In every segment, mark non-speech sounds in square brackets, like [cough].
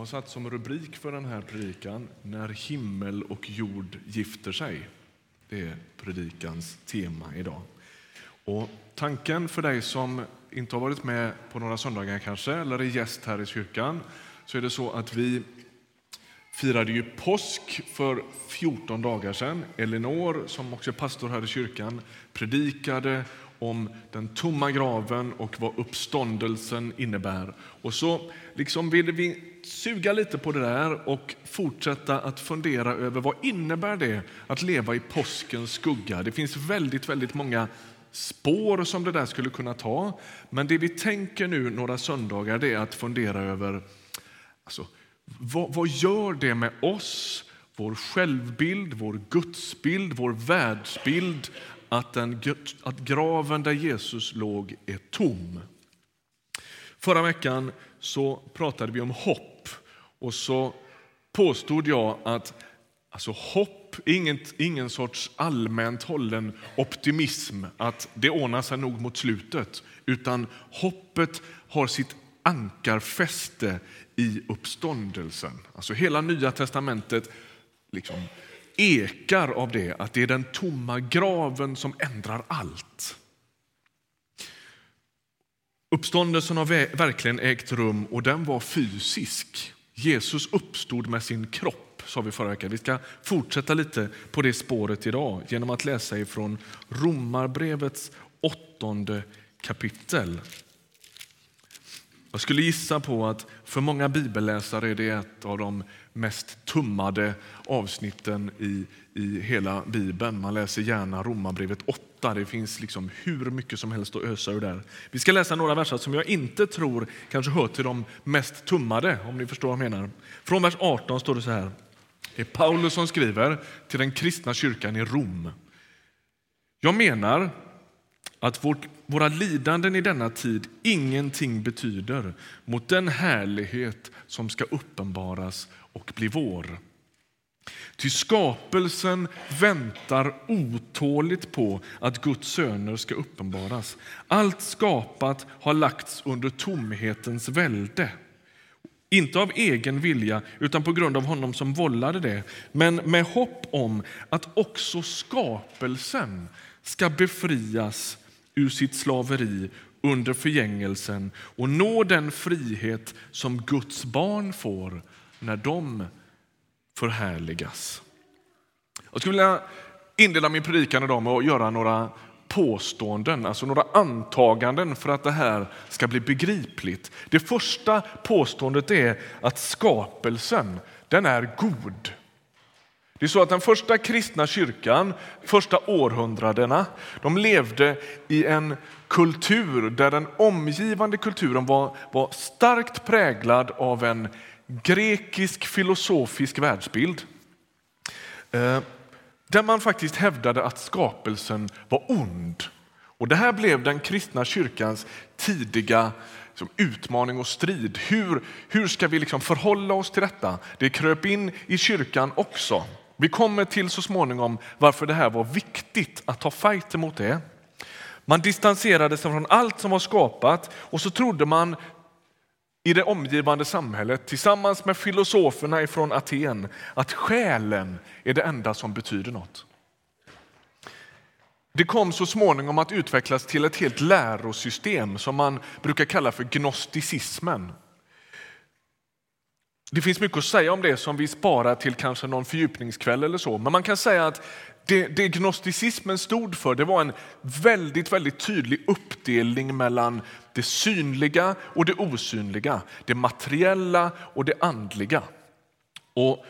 har satt som rubrik för den här predikan När himmel och jord gifter sig. Det är predikans tema idag. Och tanken för dig som inte har varit med på några söndagar kanske, eller är gäst här i kyrkan, så är det så att vi firade ju påsk för 14 dagar sedan. Elinor, som också är pastor här i kyrkan, predikade om den tomma graven och vad uppståndelsen innebär. Och så liksom vill vi suga lite på det där och fortsätta att fundera över vad innebär det att leva i påskens skugga. Det finns väldigt, väldigt många spår som det där skulle kunna ta. Men det vi tänker nu några söndagar det är att fundera över alltså, vad, vad gör det med oss, vår självbild, vår gudsbild, vår världsbild att, den, att graven där Jesus låg är tom. Förra veckan så pratade vi om hopp och så påstod jag att alltså hopp är ingen, ingen sorts allmänt hållen optimism att det ordnar sig nog mot slutet, utan hoppet har sitt ankarfäste i uppståndelsen. Alltså hela Nya testamentet liksom ekar av det, att det är den tomma graven som ändrar allt. Uppståndelsen har verkligen ägt rum och den var fysisk. Jesus uppstod med sin kropp, sa vi förra veckan. Vi ska fortsätta lite på det spåret idag genom att läsa ifrån Romarbrevets åttonde kapitel. Jag skulle gissa på att för många bibelläsare är det ett av de mest tummade avsnitten i, i hela Bibeln. Man läser gärna Romarbrevet 8. Det finns liksom hur mycket som helst att ösa ur där. Vi ska läsa några verser som jag inte tror kanske hör till de mest tummade, om ni förstår vad jag menar. Från vers 18 står det så här. Det är Paulus som skriver till den kristna kyrkan i Rom. Jag menar att vårt, våra lidanden i denna tid ingenting betyder mot den härlighet som ska uppenbaras och bli vår. Ty skapelsen väntar otåligt på att Guds söner ska uppenbaras. Allt skapat har lagts under tomhetens välde. Inte av egen vilja, utan på grund av honom som vållade det, men med hopp om att också skapelsen ska befrias ur sitt slaveri under förgängelsen och nå den frihet som Guds barn får när de förhärligas. Jag skulle vilja inleda min predikan idag med att göra några påståenden, alltså några antaganden för att det här ska bli begripligt. Det första påståendet är att skapelsen, den är god. Det är så att den första kristna kyrkan, första århundradena, de levde i en kultur där den omgivande kulturen var, var starkt präglad av en grekisk filosofisk världsbild. Eh, där man faktiskt hävdade att skapelsen var ond. Och det här blev den kristna kyrkans tidiga liksom, utmaning och strid. Hur, hur ska vi liksom förhålla oss till detta? Det kröp in i kyrkan också. Vi kommer till så småningom varför det här var viktigt att ta fight mot det. Man distanserade sig från allt som var skapat och så trodde man i det omgivande samhället tillsammans med filosoferna från Aten att själen är det enda som betyder något. Det kom så småningom att utvecklas till ett helt lärosystem som man brukar kalla för gnosticismen. Det finns mycket att säga om det som vi sparar till kanske någon fördjupningskväll eller så. Men man kan säga att det, det gnosticismen stod för det var en väldigt, väldigt tydlig uppdelning mellan det synliga och det osynliga, det materiella och det andliga. Och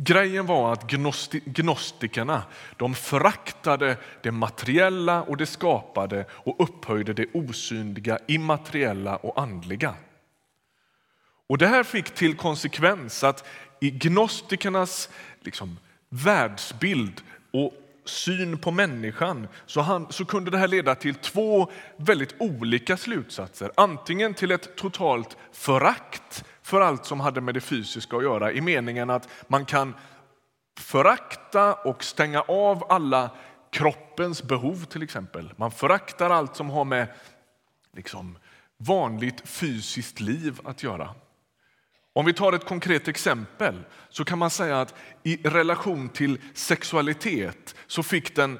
Grejen var att gnosti gnostikerna de föraktade det materiella och det skapade och upphöjde det osynliga, immateriella och andliga. Och Det här fick till konsekvens att i gnostikernas liksom, världsbild och syn på människan så, han, så kunde det här leda till två väldigt olika slutsatser. Antingen till ett totalt förakt för allt som hade med det fysiska att göra i meningen att man kan förakta och stänga av alla kroppens behov till exempel. Man föraktar allt som har med liksom, vanligt fysiskt liv att göra. Om vi tar ett konkret exempel så kan man säga att i relation till sexualitet så fick den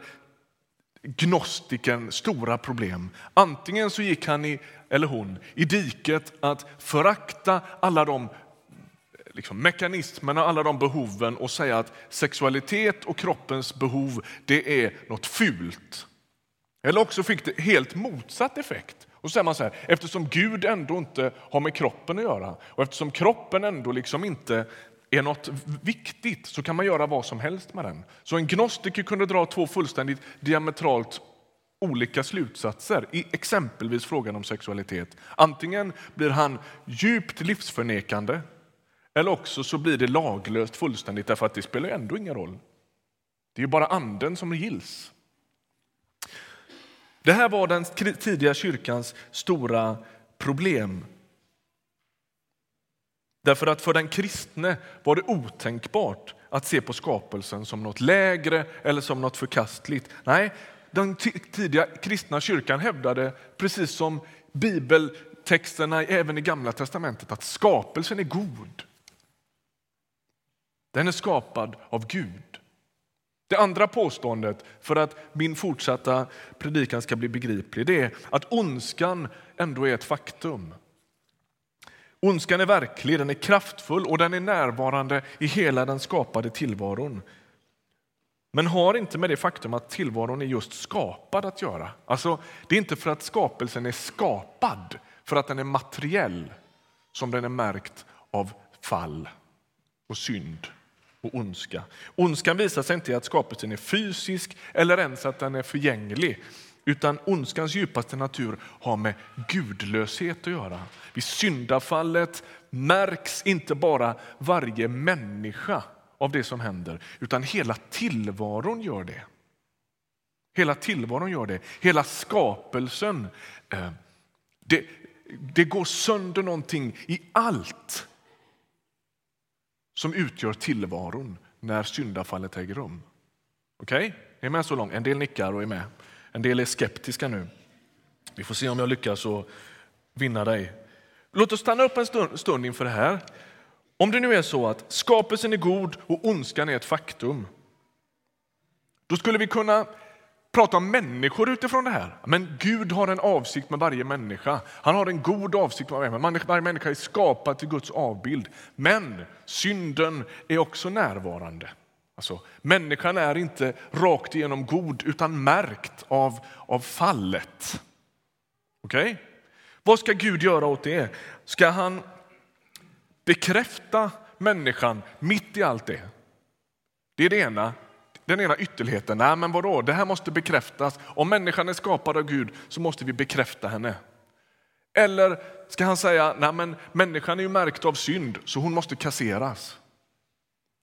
gnostiken stora problem. Antingen så gick han i, eller hon i diket att förakta alla de liksom, mekanismerna, alla de behoven och säga att sexualitet och kroppens behov det är något fult. Eller också fick det helt motsatt effekt. Och så säger man så här, eftersom Gud ändå inte har med kroppen att göra och eftersom kroppen ändå liksom inte är något viktigt så kan man göra vad som helst med den. Så en gnostiker kunde dra två fullständigt diametralt olika slutsatser i exempelvis frågan om sexualitet. Antingen blir han djupt livsförnekande eller också så blir det laglöst fullständigt därför att det spelar ändå ingen roll. Det är bara anden som gills. Det här var den tidiga kyrkans stora problem. Därför att för den kristne var det otänkbart att se på skapelsen som något lägre eller som något förkastligt. Nej, den tidiga kristna kyrkan hävdade, precis som bibeltexterna även i Gamla testamentet, att skapelsen är god. Den är skapad av Gud. Det andra påståendet, för att min fortsatta predikan ska bli begriplig, det är att ondskan ändå är ett faktum. Ondskan är verklig, den är kraftfull och den är närvarande i hela den skapade tillvaron. Men har inte med det faktum att tillvaron är just skapad att göra. Alltså, det är inte för att skapelsen är skapad, för att den är materiell, som den är märkt av fall och synd och ondska. Ondskan visar sig inte i att skapelsen är fysisk eller ens att den är förgänglig utan ondskans djupaste natur har med gudlöshet att göra. Vid syndafallet märks inte bara varje människa av det som händer utan hela tillvaron gör det. Hela tillvaron gör det. Hela skapelsen. Eh, det, det går sönder någonting i allt som utgör tillvaron när syndafallet äger rum. Okej, okay? är med så långt? En del nickar och är med. En del är skeptiska nu. Vi får se om jag lyckas vinna dig. Låt oss stanna upp en stund, stund inför det här. Om det nu är så att skapelsen är god och ondskan är ett faktum, då skulle vi kunna prata om människor utifrån det här. Men Gud har en avsikt med varje människa. Han har en god avsikt med varje människa. Varje människa är skapad till Guds avbild. Men synden är också närvarande. Alltså, människan är inte rakt igenom god utan märkt av, av fallet. Okej? Okay? Vad ska Gud göra åt det? Ska han bekräfta människan mitt i allt det? Det är det ena den ena ytterligheten. Nej, men vadå? Det här måste bekräftas. Om människan är skapad av Gud så måste vi bekräfta henne. Eller ska han säga, nej men människan är ju märkt av synd så hon måste kasseras.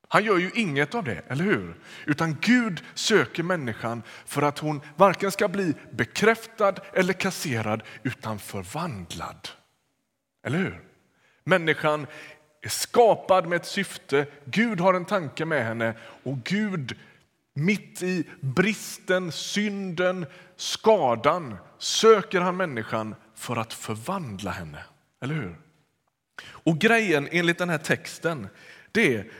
Han gör ju inget av det, eller hur? Utan Gud söker människan för att hon varken ska bli bekräftad eller kasserad utan förvandlad. Eller hur? Människan är skapad med ett syfte, Gud har en tanke med henne och Gud mitt i bristen, synden, skadan söker han människan för att förvandla henne. Eller hur? Och grejen enligt den här texten det är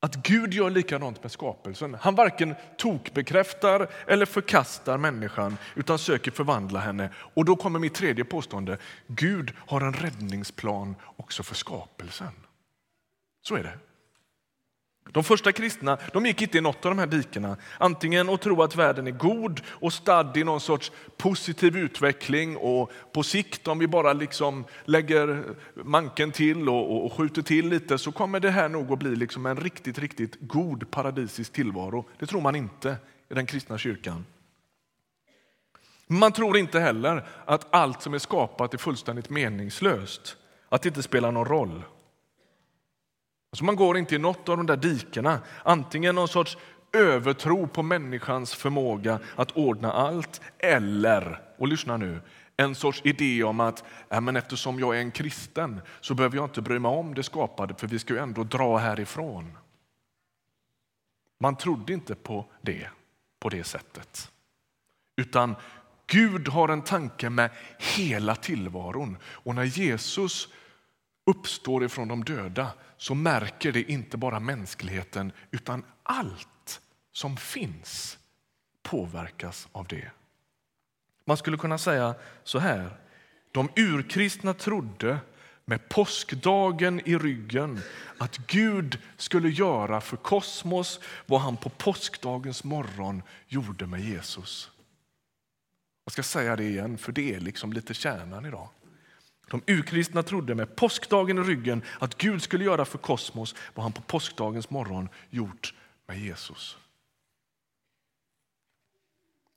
att Gud gör likadant med skapelsen. Han varken tokbekräftar eller förkastar människan utan söker förvandla henne. Och då kommer mitt tredje påstående. Gud har en räddningsplan också för skapelsen. Så är det. De första kristna de gick inte i något av de här dikena. Antingen att tro att världen är god och stadd i någon sorts positiv utveckling och på sikt om vi bara liksom lägger manken till och, och, och skjuter till lite så kommer det här nog att bli liksom en riktigt, riktigt god paradisisk tillvaro. Det tror man inte i den kristna kyrkan. Man tror inte heller att allt som är skapat är fullständigt meningslöst, att det inte spelar någon roll. Alltså man går inte i något av de där dikena. Antingen någon sorts övertro på människans förmåga att ordna allt eller, och lyssna nu, en sorts idé om att äh, men eftersom jag är en kristen så behöver jag inte bry mig om det skapade för vi ska ju ändå dra härifrån. Man trodde inte på det på det sättet. Utan Gud har en tanke med hela tillvaron. Och när Jesus uppstår ifrån de döda så märker det inte bara mänskligheten utan allt som finns påverkas av det. Man skulle kunna säga så här. De urkristna trodde med påskdagen i ryggen att Gud skulle göra för kosmos vad han på påskdagens morgon gjorde med Jesus. Jag ska säga det igen, för det är liksom lite kärnan idag. De urkristna trodde med påskdagen i ryggen att Gud skulle göra för kosmos vad han på påskdagens morgon gjort med Jesus.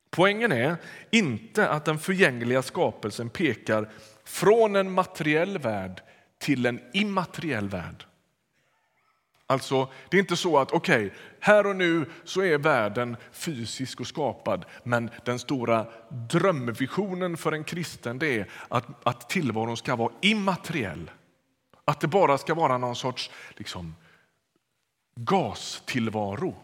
Poängen är inte att den förgängliga skapelsen pekar från en materiell värld till en immateriell värld. Alltså, det är inte så att okej, okay, här och nu så är världen fysisk och skapad men den stora drömvisionen för en kristen det är att, att tillvaron ska vara immateriell. Att det bara ska vara någon sorts liksom, gastillvaro.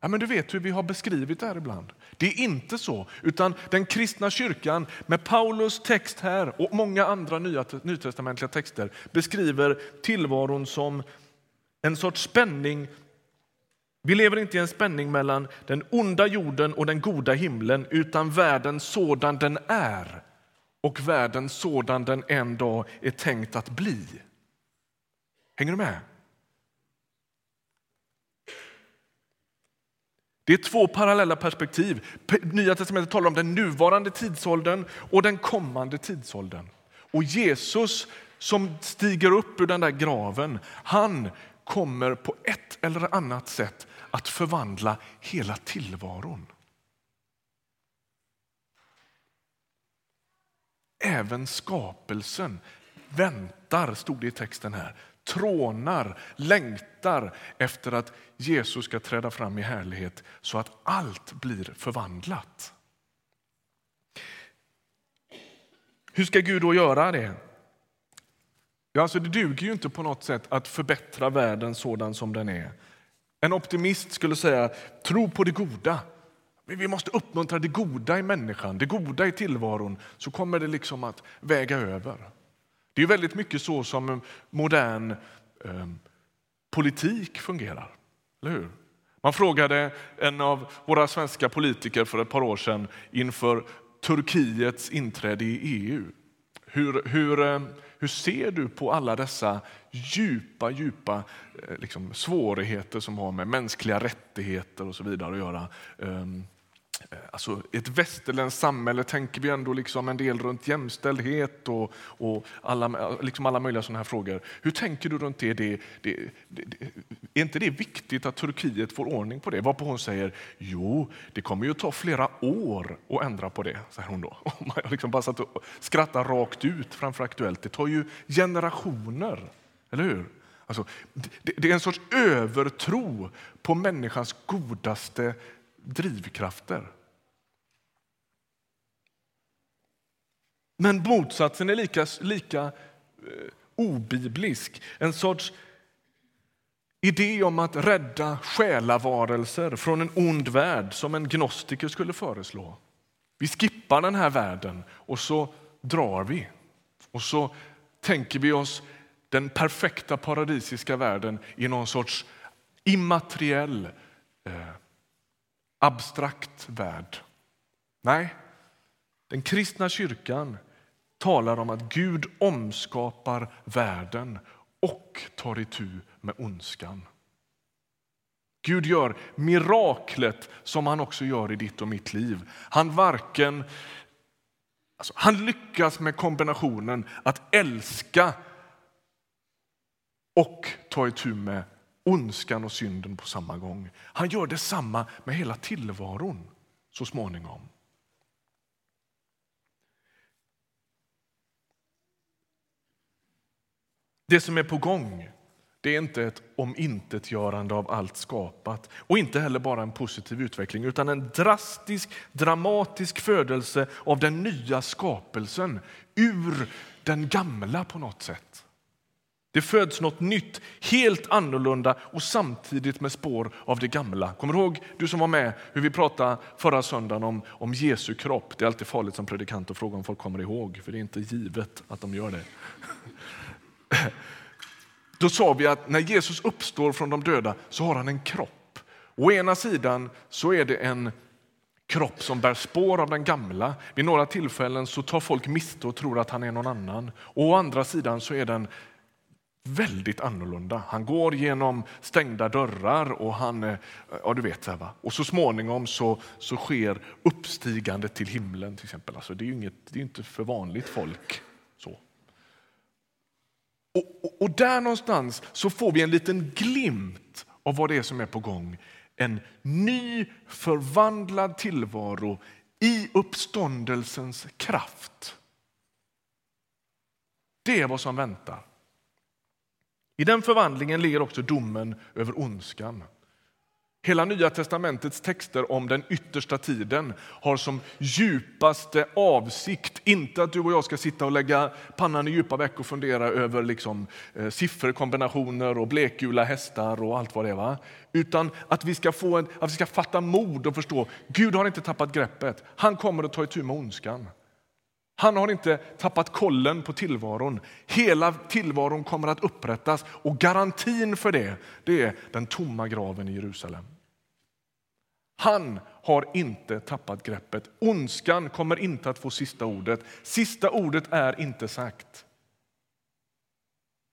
Ja, men du vet hur vi har beskrivit det här ibland. Det är inte så, utan den kristna kyrkan med Paulus text här och många andra nya, nytestamentliga texter beskriver tillvaron som en sorts spänning. Vi lever inte i en spänning mellan den onda jorden och den goda himlen utan världen sådan den är och världen sådan den en dag är tänkt att bli. Hänger du med? Det är två parallella perspektiv. Nya testamentet talar om den nuvarande tidsåldern och den kommande tidsåldern. Och Jesus som stiger upp ur den där graven, han kommer på ett eller annat sätt att förvandla hela tillvaron. Även skapelsen väntar, stod det i texten här, trånar, längtar efter att Jesus ska träda fram i härlighet så att allt blir förvandlat. Hur ska Gud då göra det? Ja, alltså det duger ju inte på något sätt att förbättra världen sådan som den är. En optimist skulle säga tro på det goda. Vi måste uppmuntra det goda i människan, det goda i tillvaron, så kommer det liksom att väga över. Det är väldigt mycket så som eh, modern eh, politik fungerar. Eller hur? Man frågade en av våra svenska politiker för ett par år sedan inför Turkiets inträde i EU. Hur, hur, eh, hur ser du på alla dessa djupa, djupa eh, liksom, svårigheter som har med mänskliga rättigheter och så vidare att göra? Ehm, Eh, alltså, I ett västerländskt samhälle tänker vi ändå liksom en del runt jämställdhet och, och alla, liksom alla möjliga sådana här frågor. Hur tänker du runt det? Det, det, det? Är inte det viktigt att Turkiet får ordning på det? Varpå hon säger jo, det kommer ju ta flera år att ändra på det, säger hon då. [laughs] Och man liksom bara satt och skrattade rakt ut framför Aktuellt. Det tar ju generationer, eller hur? Alltså, det, det är en sorts övertro på människans godaste drivkrafter. Men motsatsen är lika, lika eh, obiblisk. En sorts idé om att rädda själavarelser från en ond värld som en gnostiker skulle föreslå. Vi skippar den här världen och så drar vi. Och så tänker vi oss den perfekta paradisiska världen i någon sorts immateriell eh, abstrakt värld. Nej, den kristna kyrkan talar om att Gud omskapar världen och tar itu med ondskan. Gud gör miraklet som han också gör i ditt och mitt liv. Han varken alltså, han lyckas med kombinationen att älska och ta itu med ondskan och synden på samma gång. Han gör detsamma med hela tillvaron så småningom. Det som är på gång det är inte ett omintetgörande av allt skapat och inte heller bara en positiv utveckling utan en drastisk, dramatisk födelse av den nya skapelsen ur den gamla på något sätt. Det föds något nytt, helt annorlunda och samtidigt med spår av det gamla. Kommer du ihåg, du som var med, hur vi pratade förra söndagen om, om Jesu kropp? Det är alltid farligt som predikant att fråga om folk kommer ihåg, för det är inte givet att de gör det. [laughs] då sa vi att när Jesus uppstår från de döda så har han en kropp. Å ena sidan så är det en kropp som bär spår av den gamla. Vid några tillfällen så tar folk miste och tror att han är någon annan. å andra sidan så är den väldigt annorlunda. Han går genom stängda dörrar och han, eh, ja du vet, så va? och så småningom så, så sker uppstigandet till himlen till exempel. Alltså, det är ju inget, det är inte för vanligt folk. så. Och, och, och där någonstans så får vi en liten glimt av vad det är som är på gång. En ny förvandlad tillvaro i uppståndelsens kraft. Det är vad som väntar. I den förvandlingen ligger också domen över ondskan. Hela Nya testamentets texter om den yttersta tiden har som djupaste avsikt inte att du och jag ska sitta och lägga pannan i djupa veck och fundera över liksom, eh, sifferkombinationer och blekgula hästar och allt vad det är. Va? Utan att vi, ska få en, att vi ska fatta mod och förstå Gud har inte tappat greppet. Han kommer att ta itu med ondskan. Han har inte tappat kollen på tillvaron. Hela tillvaron kommer att upprättas och garantin för det, det är den tomma graven i Jerusalem. Han har inte tappat greppet. Ondskan kommer inte att få sista ordet. Sista ordet är inte sagt.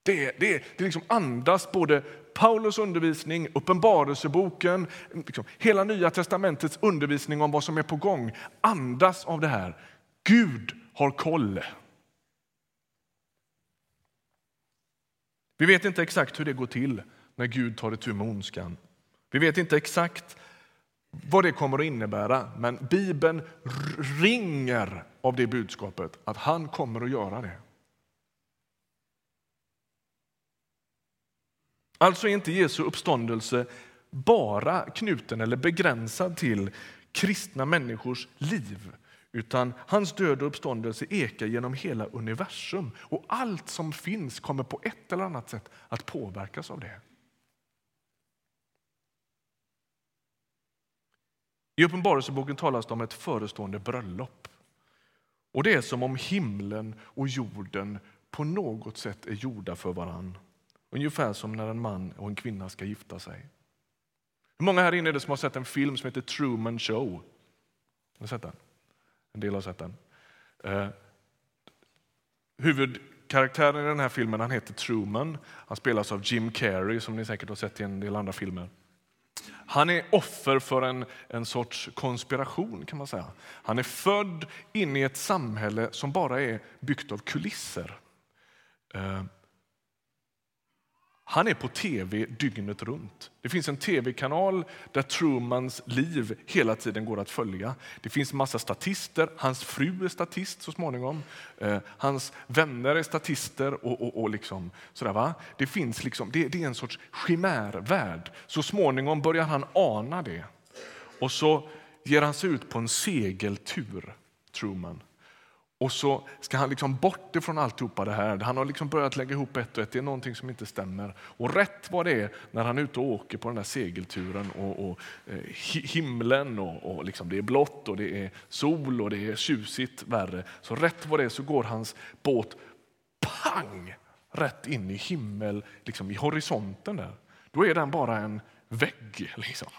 Det, det, det liksom andas både Paulus undervisning, Uppenbarelseboken, liksom hela Nya testamentets undervisning om vad som är på gång andas av det här. Gud har koll. Vi vet inte exakt hur det går till när Gud tar itu med ondskan. Vi vet inte exakt vad det kommer att innebära, men Bibeln ringer av det budskapet att han kommer att göra det. Alltså är inte Jesu uppståndelse bara knuten eller begränsad till kristna människors liv utan hans död och uppståndelse ekar genom hela universum och allt som finns kommer på ett eller annat sätt att påverkas av det. I Uppenbarelseboken talas det om ett förestående bröllop. Och Det är som om himlen och jorden på något sätt är gjorda för varann. Ungefär som när en man och en kvinna ska gifta sig. Hur många här inne är det som har sett en film som heter Truman Show? Har sett den? En del har sett den. Eh, huvudkaraktären i den här filmen han heter Truman. Han spelas av Jim Carrey, som ni säkert har sett i en del andra filmer. Han är offer för en, en sorts konspiration. kan man säga. Han är född in i ett samhälle som bara är byggt av kulisser. Eh, han är på tv dygnet runt. Det finns en tv-kanal där Trumans liv hela tiden går att följa. Det finns en massa statister. Hans fru är statist så småningom. Eh, hans vänner är statister. och, och, och liksom, sådär, va? Det, finns liksom, det, det är en sorts chimärvärld. Så småningom börjar han ana det. Och så ger han sig ut på en segeltur, Truman. Och så ska han liksom bort ifrån alltihopa det här. Han har liksom börjat lägga ihop ett och ett. Det är någonting som inte stämmer. Och rätt vad det är när han är ute och åker på den där segelturen och, och eh, himlen och, och liksom det är blått och det är sol och det är tjusigt värre. Så rätt vad det är så går hans båt pang rätt in i himmel, liksom i horisonten där. Då är den bara en vägg. Liksom.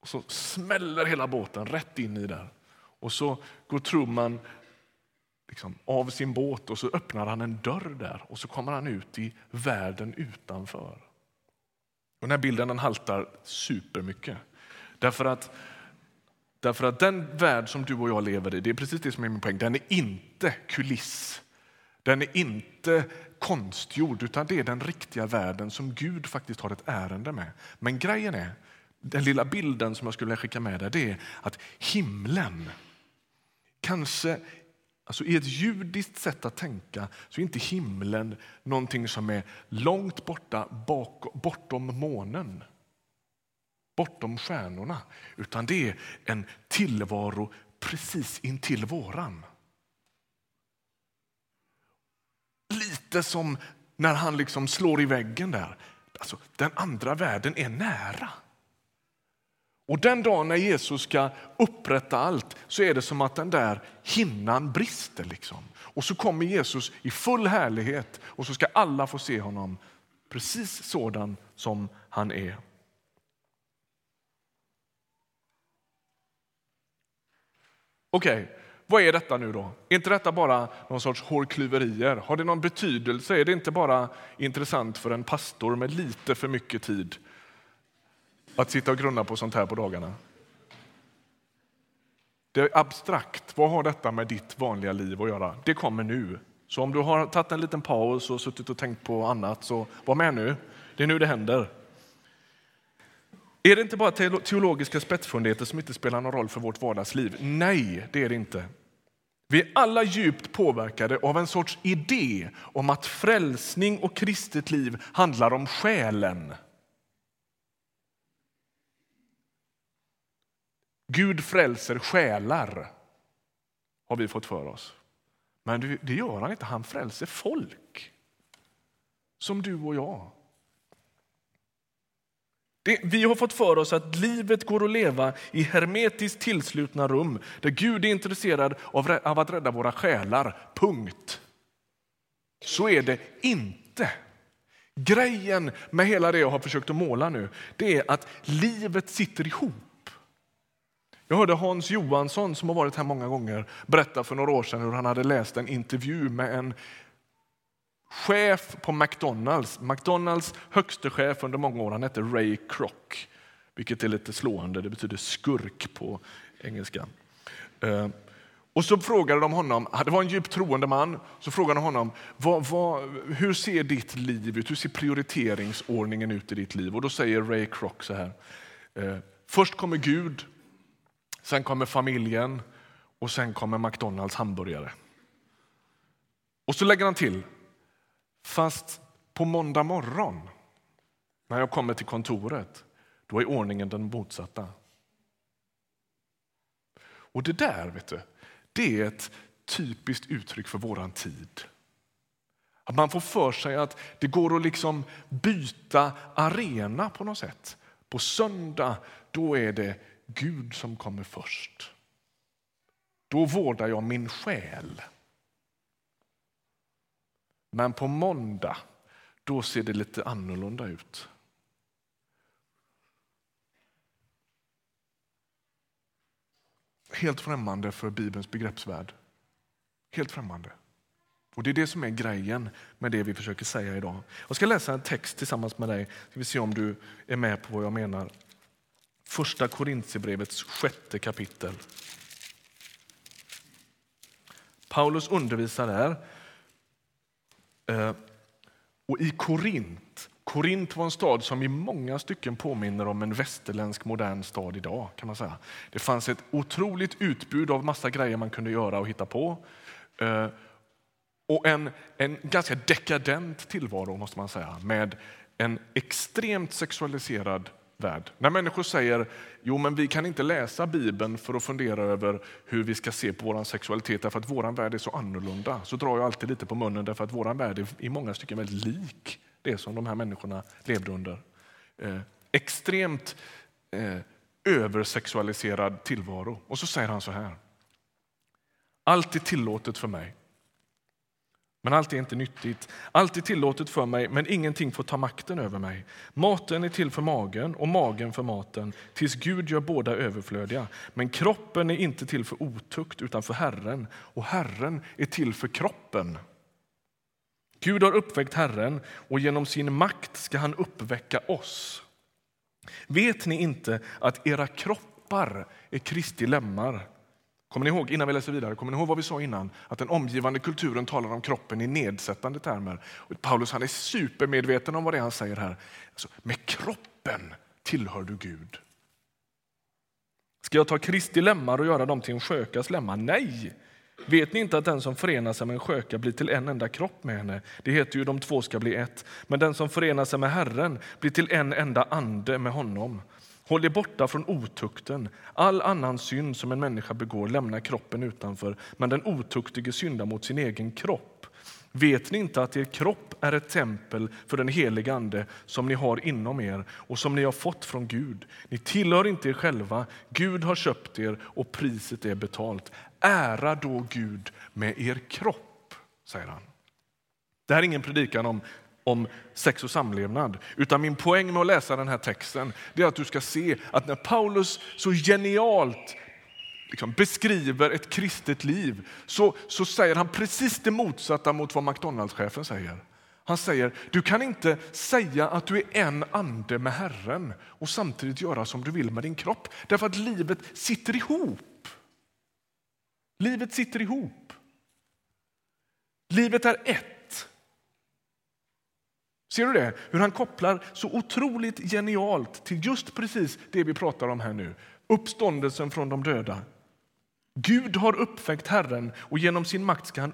Och så smäller hela båten rätt in i där. Och så går Truman liksom av sin båt och så öppnar han en dörr där och så kommer han ut i världen utanför. Och den här bilden den haltar supermycket. Därför att, därför att den värld som du och jag lever i, det är precis det som är min poäng, den är inte kuliss. Den är inte konstgjord, utan det är den riktiga världen som Gud faktiskt har ett ärende med. Men grejen är, den lilla bilden som jag skulle vilja skicka med dig, det är att himlen Kanske alltså i ett judiskt sätt att tänka så är inte himlen någonting som är långt borta bak, bortom månen bortom stjärnorna, utan det är en tillvaro precis intill våran. Lite som när han liksom slår i väggen där. Alltså, den andra världen är nära. Och den dagen när Jesus ska upprätta allt så är det som att den där hinnan brister. Liksom. Och så kommer Jesus i full härlighet och så ska alla få se honom precis sådan som han är. Okej, okay. vad är detta nu då? Är inte detta bara någon sorts hårklyverier? Har det någon betydelse? Är det inte bara intressant för en pastor med lite för mycket tid att sitta och grunna på sånt här på dagarna? Det är abstrakt. Vad har detta med ditt vanliga liv att göra? Det kommer nu. Så om du har tagit en liten paus och suttit och tänkt på annat, så var med nu. Det är nu det händer. Är det inte bara teologiska spetsfundigheter som inte spelar någon roll för vårt vardagsliv? Nej, det är det inte. Vi är alla djupt påverkade av en sorts idé om att frälsning och kristet liv handlar om själen. Gud frälser själar, har vi fått för oss. Men det gör han inte, han frälser folk. Som du och jag. Det, vi har fått för oss att livet går att leva i hermetiskt tillslutna rum där Gud är intresserad av, av att rädda våra själar. Punkt. Så är det inte. Grejen med hela det jag har försökt att måla nu det är att livet sitter ihop. Jag hörde Hans Johansson, som har varit här många gånger, berätta för några år sedan hur han hade läst en intervju med en chef på McDonalds. McDonalds högste chef under många år han hette Ray Kroc, vilket är lite slående. Det betyder skurk på engelska. Eh, och så frågade de honom, det var en djupt troende man, så frågade de honom vad, vad, hur ser ditt liv ut, hur ser prioriteringsordningen ut i ditt liv? Och då säger Ray Kroc så här, eh, först kommer Gud, sen kommer familjen och sen kommer McDonalds hamburgare. Och så lägger han till, Fast på måndag morgon, när jag kommer till kontoret, då är ordningen den motsatta. Och det där, vet du, det är ett typiskt uttryck för våran tid. Att man får för sig att det går att liksom byta arena på något sätt. På söndag, då är det Gud som kommer först. Då vårdar jag min själ. Men på måndag, då ser det lite annorlunda ut. Helt främmande för Bibelns begreppsvärld. Helt främmande. Och Det är det som är grejen med det vi försöker säga idag. Jag ska läsa en text tillsammans med dig. Ska vi se om du är med på vad jag menar. Första Korintierbrevets sjätte kapitel. Paulus undervisar där eh, och i Korint, Korint var en stad som i många stycken påminner om en västerländsk modern stad idag. kan man säga. Det fanns ett otroligt utbud av massa grejer man kunde göra och hitta på. Eh, och en, en ganska dekadent tillvaro måste man säga med en extremt sexualiserad värld. När människor säger jo men vi kan inte läsa Bibeln för att fundera över hur vi ska se på vår sexualitet därför att vår värld är så annorlunda så drar jag alltid lite på munnen därför att vår värld är i många stycken väldigt lik det som de här människorna levde under. Eh, extremt eh, översexualiserad tillvaro. Och så säger han så här. Allt är tillåtet för mig men allt är inte nyttigt. Allt är tillåtet för mig, men ingenting får ta makten över mig. Maten är till för magen och magen för maten, tills Gud gör båda överflödiga. Men kroppen är inte till för otukt, utan för Herren, och Herren är till för kroppen. Gud har uppväckt Herren, och genom sin makt ska han uppväcka oss. Vet ni inte att era kroppar är Kristi lemmar? Kommer ni ihåg, innan vi läser vidare, kommer ni ihåg vad vi sa innan? Att den omgivande kulturen talar om kroppen i nedsättande termer. Och Paulus han är supermedveten om vad det är han säger här. Alltså, med kroppen tillhör du Gud. Ska jag ta Kristi lemmar och göra dem till en skökas lemmar? Nej! Vet ni inte att den som förenar sig med en sköka blir till en enda kropp med henne? Det heter ju de två ska bli ett. Men den som förenar sig med Herren blir till en enda ande med honom. Håll er borta från otukten. All annan synd som en människa begår lämnar kroppen utanför, men den otuktige syndar mot sin egen kropp. Vet ni inte att er kropp är ett tempel för den helige Ande som ni har inom er och som ni har fått från Gud? Ni tillhör inte er själva. Gud har köpt er och priset är betalt. Ära då Gud med er kropp, säger han. Det här är ingen predikan om, om sex och samlevnad, utan min poäng med att läsa den här texten är att du ska se att när Paulus så genialt liksom beskriver ett kristet liv så, så säger han precis det motsatta mot vad McDonalds-chefen säger. Han säger du kan inte säga att du är en ande med Herren och samtidigt göra som du vill med din kropp. Därför att livet sitter ihop. Livet sitter ihop. Livet är ett. Ser du det? Hur han kopplar så otroligt genialt till just precis det vi pratar om här nu. Uppståndelsen från de döda. Gud har uppväckt Herren och genom sin makt ska han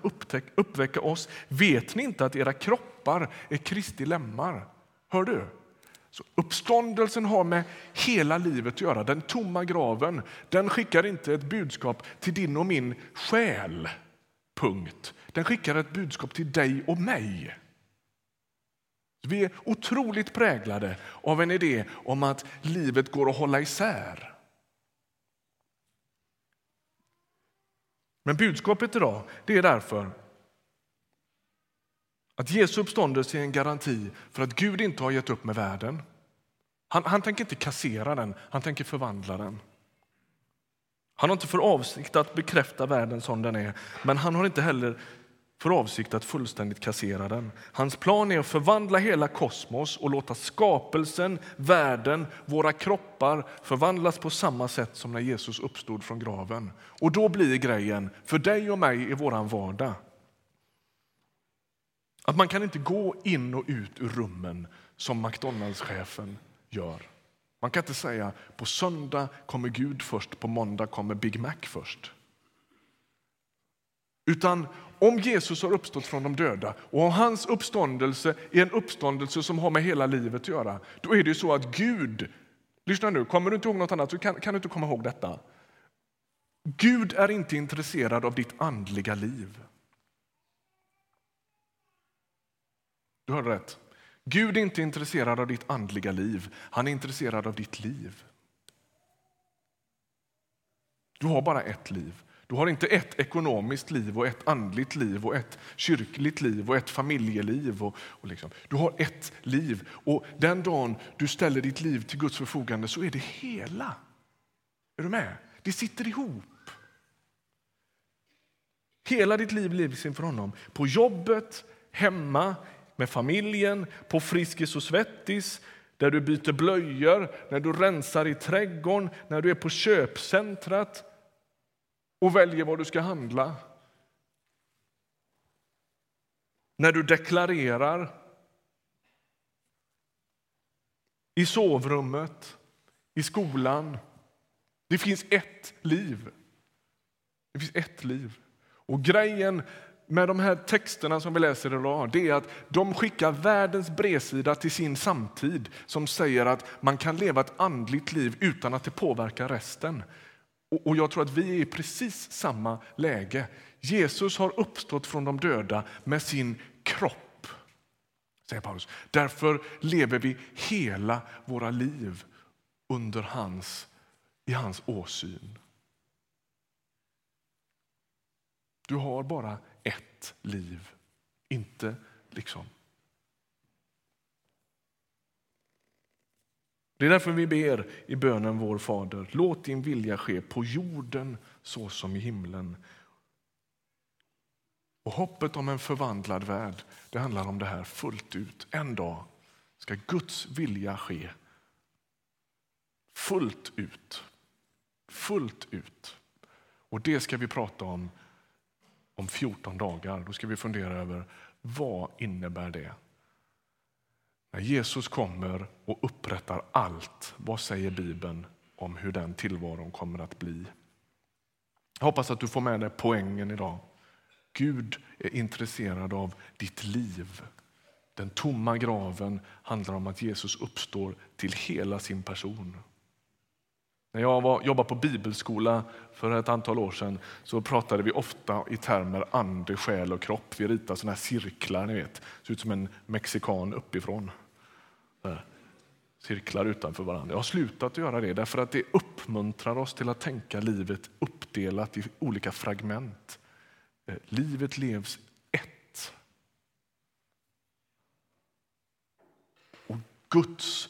uppväcka oss. Vet ni inte att era kroppar är Kristi lemmar? Hör du? Så uppståndelsen har med hela livet att göra. Den tomma graven den skickar inte ett budskap till din och min själ. Punkt. Den skickar ett budskap till dig och mig. Vi är otroligt präglade av en idé om att livet går att hålla isär. Men budskapet idag det är därför att Jesu uppståndelse är en garanti för att Gud inte har gett upp med världen. Han, han tänker inte kassera den, han tänker förvandla den. Han har inte för avsikt att bekräfta världen som den är, men han har inte heller för avsikt att fullständigt kassera den. Hans plan är att förvandla hela kosmos och låta skapelsen, världen, våra kroppar förvandlas på samma sätt som när Jesus uppstod från graven. Och då blir grejen, för dig och mig i våran vardag, att man kan inte gå in och ut ur rummen som McDonalds-chefen gör. Man kan inte säga på söndag kommer Gud först, på måndag kommer Big Mac först. Utan om Jesus har uppstått från de döda och om hans uppståndelse är en uppståndelse som har med hela livet att göra, då är det så att Gud, lyssna nu, kommer du inte ihåg något annat så kan, kan du inte komma ihåg detta. Gud är inte intresserad av ditt andliga liv. Du hörde rätt. Gud är inte intresserad av ditt andliga liv, han är intresserad av ditt liv. Du har bara ett liv. Du har inte ett ekonomiskt liv och ett andligt liv och ett kyrkligt liv och ett familjeliv. Och, och liksom. Du har ett liv och den dagen du ställer ditt liv till Guds förfogande så är det hela. Är du med? Det sitter ihop. Hela ditt liv livs inför honom. På jobbet, hemma, med familjen, på Friskis och Svettis, där du byter blöjor, när du rensar i trädgården, när du är på köpcentrat, och väljer vad du ska handla. När du deklarerar. I sovrummet, i skolan. Det finns ett liv. Det finns ett liv. Och grejen med de här texterna som vi läser idag det är att de skickar världens bredsida till sin samtid som säger att man kan leva ett andligt liv utan att det påverkar resten. Och jag tror att vi är i precis samma läge. Jesus har uppstått från de döda med sin kropp. Säger Paulus. Därför lever vi hela våra liv under hans, i hans åsyn. Du har bara ett liv, inte liksom Det är därför vi ber i bönen Vår Fader, låt din vilja ske på jorden så som i himlen. Och hoppet om en förvandlad värld, det handlar om det här fullt ut. En dag ska Guds vilja ske fullt ut. Fullt ut. Och det ska vi prata om om 14 dagar. Då ska vi fundera över vad innebär det när Jesus kommer och upprättar allt, vad säger Bibeln om hur den tillvaron kommer att bli? Jag hoppas att du får med dig poängen idag. Gud är intresserad av ditt liv. Den tomma graven handlar om att Jesus uppstår till hela sin person. När jag var, jobbade på bibelskola för ett antal år sedan så pratade vi ofta i termer ande, själ och kropp. Vi ritade såna här cirklar, ni vet. Ser ut som en mexikan uppifrån. Cirklar utanför varandra. Jag har slutat göra det därför att det uppmuntrar oss till att tänka livet uppdelat i olika fragment. Eh, livet levs ett. Och Guds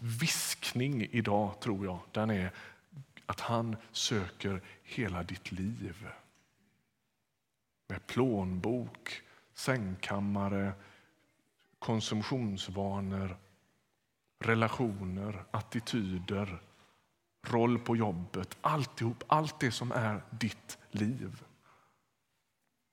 viskning idag, tror jag, den är att han söker hela ditt liv. Med plånbok, sängkammare, konsumtionsvanor, relationer, attityder, roll på jobbet, alltihop, allt det som är ditt liv.